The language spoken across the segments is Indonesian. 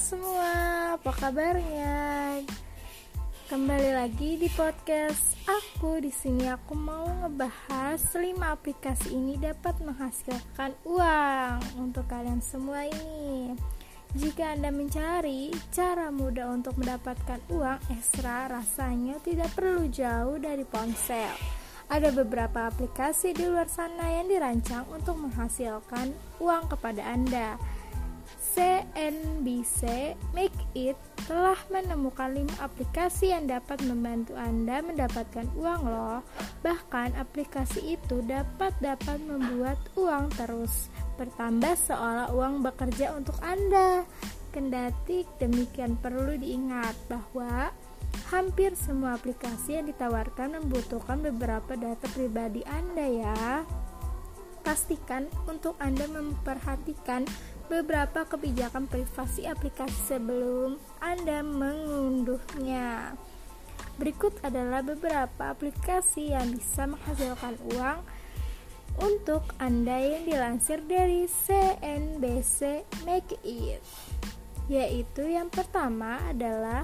semua, apa kabarnya? Kembali lagi di podcast aku. Di sini aku mau ngebahas 5 aplikasi ini dapat menghasilkan uang untuk kalian semua ini. Jika Anda mencari cara mudah untuk mendapatkan uang ekstra, rasanya tidak perlu jauh dari ponsel. Ada beberapa aplikasi di luar sana yang dirancang untuk menghasilkan uang kepada Anda. CNBC Make It telah menemukan 5 aplikasi yang dapat membantu Anda mendapatkan uang loh. Bahkan aplikasi itu dapat dapat membuat uang terus bertambah seolah uang bekerja untuk Anda. Kendati demikian perlu diingat bahwa hampir semua aplikasi yang ditawarkan membutuhkan beberapa data pribadi Anda ya. Pastikan untuk Anda memperhatikan beberapa kebijakan privasi aplikasi sebelum Anda mengunduhnya. Berikut adalah beberapa aplikasi yang bisa menghasilkan uang untuk Anda yang dilansir dari CNBC Make It. Yaitu yang pertama adalah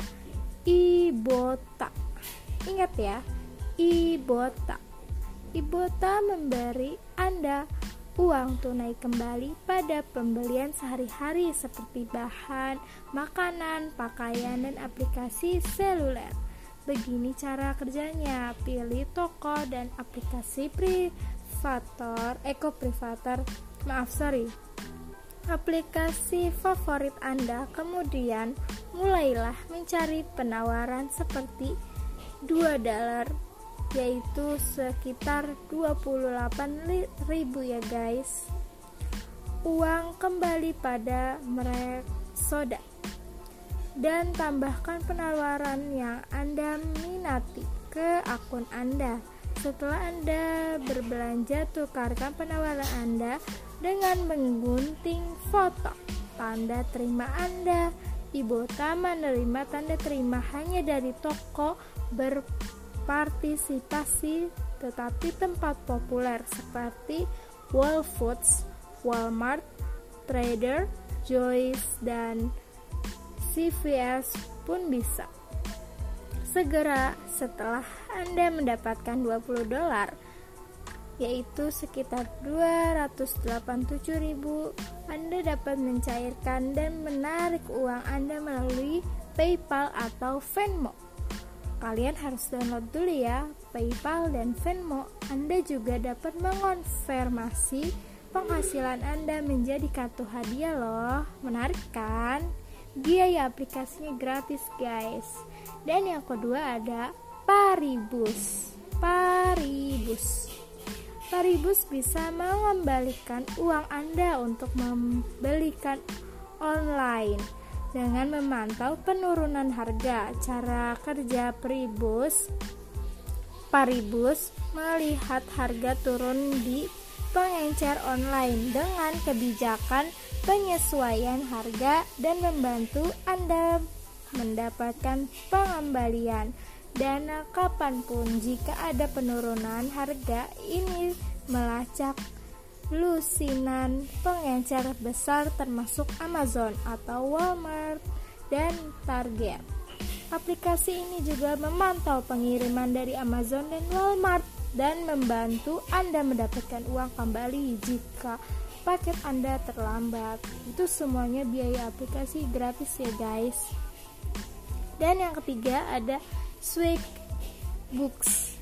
Ibota. Ingat ya, Ibota. Ibota memberi Anda uang tunai kembali pada pembelian sehari-hari seperti bahan, makanan, pakaian, dan aplikasi seluler. Begini cara kerjanya, pilih toko dan aplikasi privator, eco privator, maaf sorry, aplikasi favorit Anda, kemudian mulailah mencari penawaran seperti 2 dolar yaitu sekitar 28.000 ya guys. Uang kembali pada merek soda dan tambahkan penawaran yang anda minati ke akun anda. Setelah anda berbelanja tukarkan penawaran anda dengan menggunting foto. Tanda terima anda. Ibota menerima tanda terima hanya dari toko ber partisipasi tetapi tempat populer seperti Whole Foods, Walmart, Trader, Joe's, dan CVS pun bisa. Segera setelah Anda mendapatkan 20 dolar, yaitu sekitar 287.000, Anda dapat mencairkan dan menarik uang Anda melalui PayPal atau Venmo. Kalian harus download dulu ya PayPal dan Venmo. Anda juga dapat mengonfirmasi penghasilan Anda menjadi kartu hadiah loh. Menarik kan? Biaya aplikasinya gratis guys. Dan yang kedua ada Paribus. Paribus. Paribus bisa mengembalikan uang Anda untuk membelikan online dengan memantau penurunan harga. Cara kerja Pribus Paribus melihat harga turun di pengencer online dengan kebijakan penyesuaian harga dan membantu Anda mendapatkan pengembalian dana kapan pun jika ada penurunan harga ini melacak lusinan pengencer besar termasuk Amazon atau Walmart dan Target. Aplikasi ini juga memantau pengiriman dari Amazon dan Walmart dan membantu Anda mendapatkan uang kembali jika paket Anda terlambat. Itu semuanya biaya aplikasi gratis ya guys. Dan yang ketiga ada Swag Books.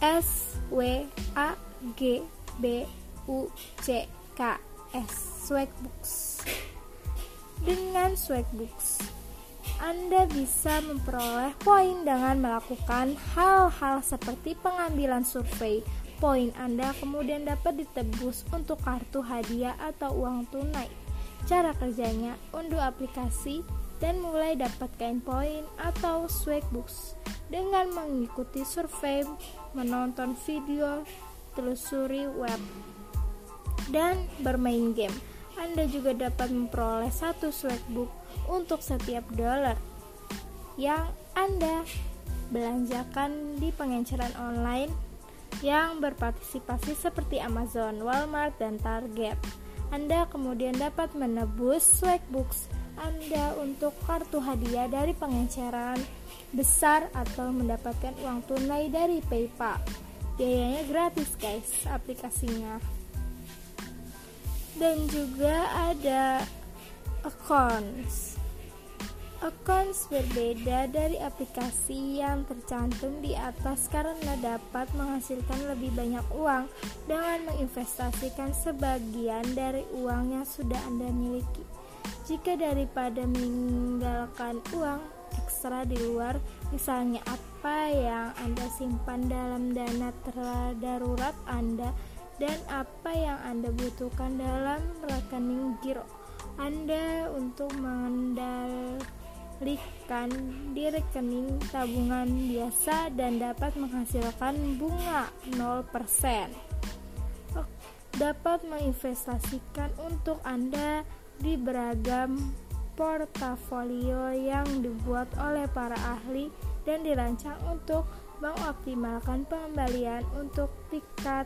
S W A G B U C K S Swagbooks. Dengan Swagbooks, Anda bisa memperoleh poin dengan melakukan hal-hal seperti pengambilan survei. Poin Anda kemudian dapat ditebus untuk kartu hadiah atau uang tunai. Cara kerjanya, unduh aplikasi dan mulai dapatkan poin atau Swagbooks dengan mengikuti survei, menonton video, telusuri web dan bermain game. Anda juga dapat memperoleh satu swagbook untuk setiap dolar yang Anda belanjakan di pengenceran online yang berpartisipasi seperti Amazon, Walmart, dan Target. Anda kemudian dapat menebus swagbooks Anda untuk kartu hadiah dari pengenceran besar atau mendapatkan uang tunai dari PayPal. Biayanya gratis guys aplikasinya. Dan juga ada accounts. Accounts berbeda dari aplikasi yang tercantum di atas karena dapat menghasilkan lebih banyak uang dengan menginvestasikan sebagian dari uang yang sudah Anda miliki. Jika daripada meninggalkan uang ekstra di luar, misalnya apa yang Anda simpan dalam dana darurat Anda dan apa yang Anda butuhkan dalam rekening giro Anda untuk mengendalikan di rekening tabungan biasa dan dapat menghasilkan bunga 0%. Dapat menginvestasikan untuk Anda di beragam portofolio yang dibuat oleh para ahli dan dirancang untuk mengoptimalkan pengembalian untuk tingkat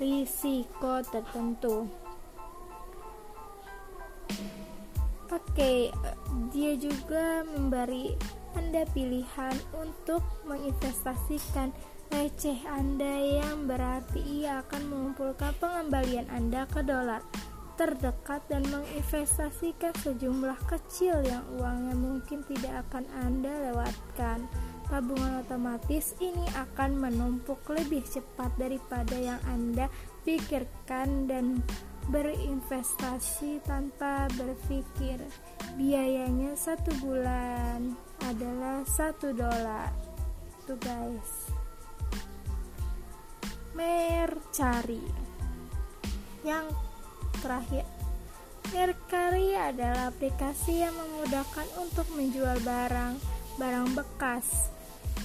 risiko tertentu. Oke, dia juga memberi Anda pilihan untuk menginvestasikan receh Anda yang berarti ia akan mengumpulkan pengembalian Anda ke dolar terdekat dan menginvestasikan sejumlah kecil yang uangnya mungkin tidak akan Anda lewatkan. Tabungan otomatis ini akan menumpuk lebih cepat daripada yang Anda pikirkan dan berinvestasi tanpa berpikir. Biayanya satu bulan adalah satu dolar. Tuh guys. Mercari yang terakhir Mercari adalah aplikasi yang memudahkan untuk menjual barang, barang bekas.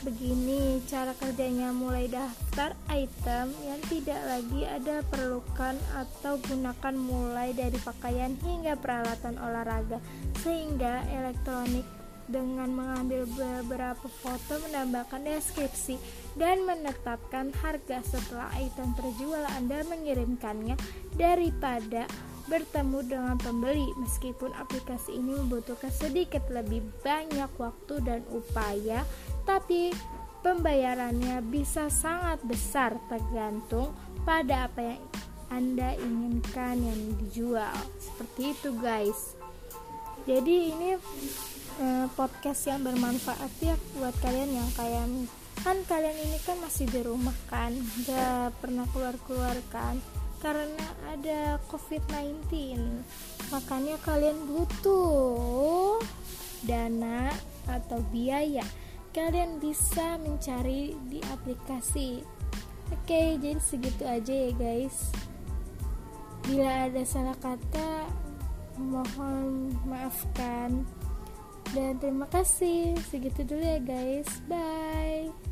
Begini cara kerjanya mulai daftar item yang tidak lagi ada perlukan atau gunakan mulai dari pakaian hingga peralatan olahraga sehingga elektronik dengan mengambil beberapa foto menambahkan deskripsi dan menetapkan harga setelah item terjual Anda mengirimkannya daripada bertemu dengan pembeli. Meskipun aplikasi ini membutuhkan sedikit lebih banyak waktu dan upaya tapi pembayarannya bisa sangat besar tergantung pada apa yang anda inginkan yang dijual seperti itu guys jadi ini eh, podcast yang bermanfaat ya buat kalian yang kayak kan kalian ini kan masih di rumah kan gak pernah keluar-keluar kan karena ada COVID-19. Makanya kalian butuh dana atau biaya. Kalian bisa mencari di aplikasi. Oke, jadi segitu aja ya, guys. Bila ada salah kata, mohon maafkan. Dan terima kasih. Segitu dulu ya, guys. Bye.